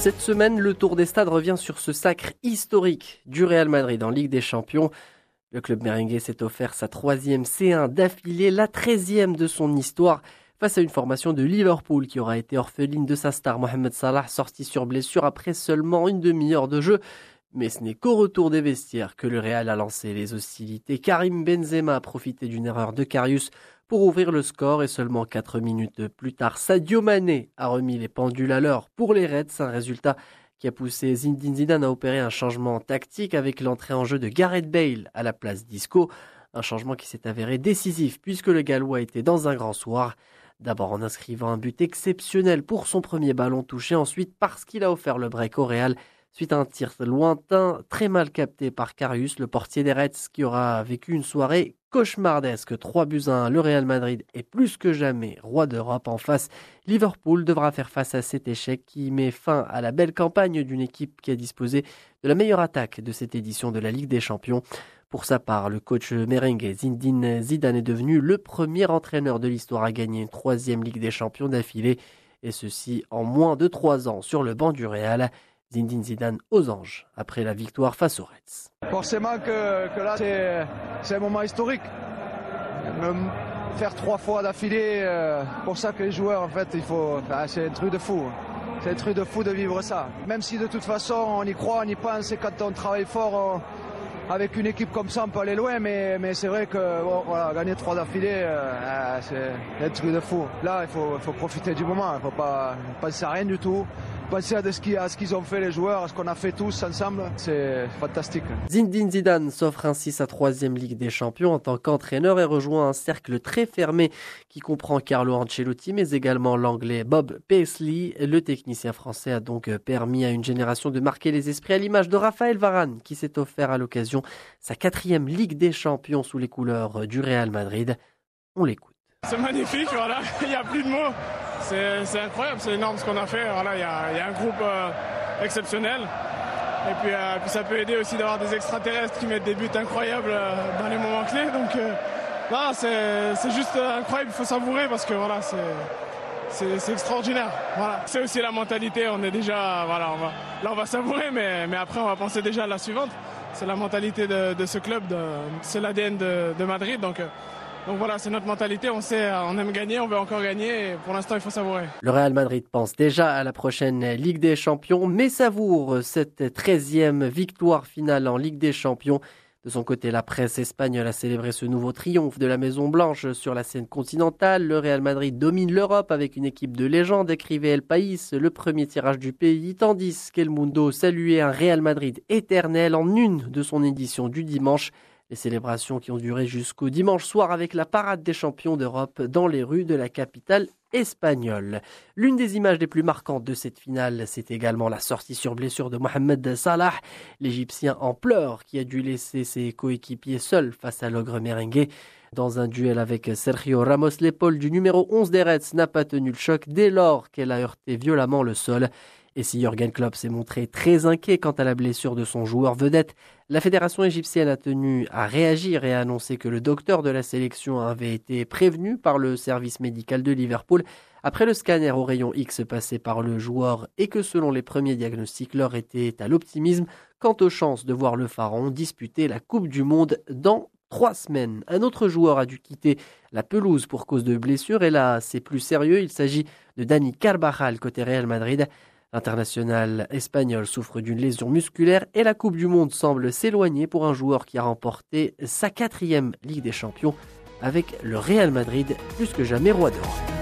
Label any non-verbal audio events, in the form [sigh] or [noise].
Cette semaine, le Tour des Stades revient sur ce sacre historique du Real Madrid en Ligue des Champions. Le club merengue s'est offert sa troisième C1 d'affilée, la treizième de son histoire, face à une formation de Liverpool qui aura été orpheline de sa star Mohamed Salah, sorti sur blessure après seulement une demi-heure de jeu. Mais ce n'est qu'au retour des vestiaires que le Real a lancé les hostilités. Karim Benzema a profité d'une erreur de Carius pour ouvrir le score et seulement 4 minutes plus tard, Sadio Mané a remis les pendules à l'heure pour les Reds, un résultat qui a poussé Zinedine Zidane à opérer un changement tactique avec l'entrée en jeu de Gareth Bale à la place d'Isco, un changement qui s'est avéré décisif puisque le Gallois était dans un grand soir. D'abord en inscrivant un but exceptionnel pour son premier ballon touché, ensuite parce qu'il a offert le break au Real suite à un tir lointain très mal capté par Carius, le portier des Reds, qui aura vécu une soirée cauchemardesque. 3 buts à 1, le Real Madrid est plus que jamais roi d'Europe en face. Liverpool devra faire face à cet échec qui met fin à la belle campagne d'une équipe qui a disposé de la meilleure attaque de cette édition de la Ligue des Champions. Pour sa part, le coach merengue Zinedine Zidane est devenu le premier entraîneur de l'histoire à gagner une troisième Ligue des Champions d'affilée, et ceci en moins de trois ans sur le banc du Real. Zindine Zidane aux anges après la victoire face aux Reds. Forcément que, là, c'est un moment historique. faire trois fois d'affilée, euh, pour ça que les joueurs, en fait, il faut. c'est un truc de fou. C'est un truc de fou de vivre ça. Même si de toute façon, on y croit, on y pense, et quand on travaille fort, avec une équipe comme ça, on peut aller loin, mais, mais c'est vrai que voilà, gagner trois d'affilée, euh, ah, c'est un truc de fou. Là, il faut, faut profiter du moment, il ne faut pas penser à rien du tout penser à ce qu'ils ont fait les joueurs, à ce qu'on a fait tous ensemble, c'est fantastique. Zinedine Zidane s'offre ainsi sa troisième Ligue des Champions en tant qu'entraîneur et rejoint un cercle très fermé qui comprend Carlo Ancelotti mais également l'anglais Bob Paisley. Le technicien français a donc permis à une génération de marquer les esprits à l'image de Raphaël Varane qui s'est offert à l'occasion sa quatrième Ligue des Champions sous les couleurs du Real Madrid. On l'écoute. C'est magnifique, voilà, [laughs] il n'y a plus de mots. C'est incroyable, c'est énorme ce qu'on a fait. Voilà, il y, a, un groupe euh, exceptionnel. Et puis, euh, puis, ça peut aider aussi d'avoir des extraterrestres qui mettent des buts incroyables euh, dans les moments clés. Donc c'est juste incroyable, il faut savourer parce que voilà, c'est extraordinaire. Voilà. C'est aussi la mentalité, on est déjà, voilà, là on va savourer, mais, mais après on va penser déjà à la suivante. C'est la mentalité de, ce club, c'est l'ADN de, de, Madrid. Donc, donc voilà, c'est notre mentalité. On sait, on aime gagner, on veut encore gagner. Pour l'instant, il faut savourer. Le Real Madrid pense déjà à la prochaine Ligue des Champions, mais savoure cette 13e victoire finale en Ligue des Champions. De son côté, la presse espagnole a célébré ce nouveau triomphe de la Maison Blanche sur la scène continentale. Le Real Madrid domine l'Europe avec une équipe de légende, écrivait El País, le premier tirage du pays, tandis qu'El Mundo saluait un Real Madrid éternel en une de son édition du dimanche. Les célébrations qui ont duré jusqu'au dimanche soir avec la parade des champions d'Europe dans les rues de la capitale espagnole. L'une des images les plus marquantes de cette finale, c'est également la sortie sur blessure de Mohamed Salah, l'Égyptien en pleurs qui a dû laisser ses coéquipiers seuls face à l'ogre merengue. Dans un duel avec Sergio Ramos, l'épaule du numéro 11 des Reds n'a pas tenu le choc dès lors qu'elle a heurté violemment le sol. Et si Jürgen Klopp s'est montré très inquiet quant à la blessure de son joueur vedette, la fédération égyptienne a tenu à réagir et a annoncé que le docteur de la sélection avait été prévenu par le service médical de Liverpool après le scanner au rayon X passé par le joueur et que selon les premiers diagnostics, l'heure était à l'optimisme quant aux chances de voir le Pharaon disputer la Coupe du Monde dans trois semaines. Un autre joueur a dû quitter la pelouse pour cause de blessure et là c'est plus sérieux, il s'agit de Dani Carvajal côté Real Madrid. L'international espagnol souffre d'une lésion musculaire et la Coupe du Monde semble s'éloigner pour un joueur qui a remporté sa quatrième Ligue des Champions avec le Real Madrid plus que jamais roi d'or.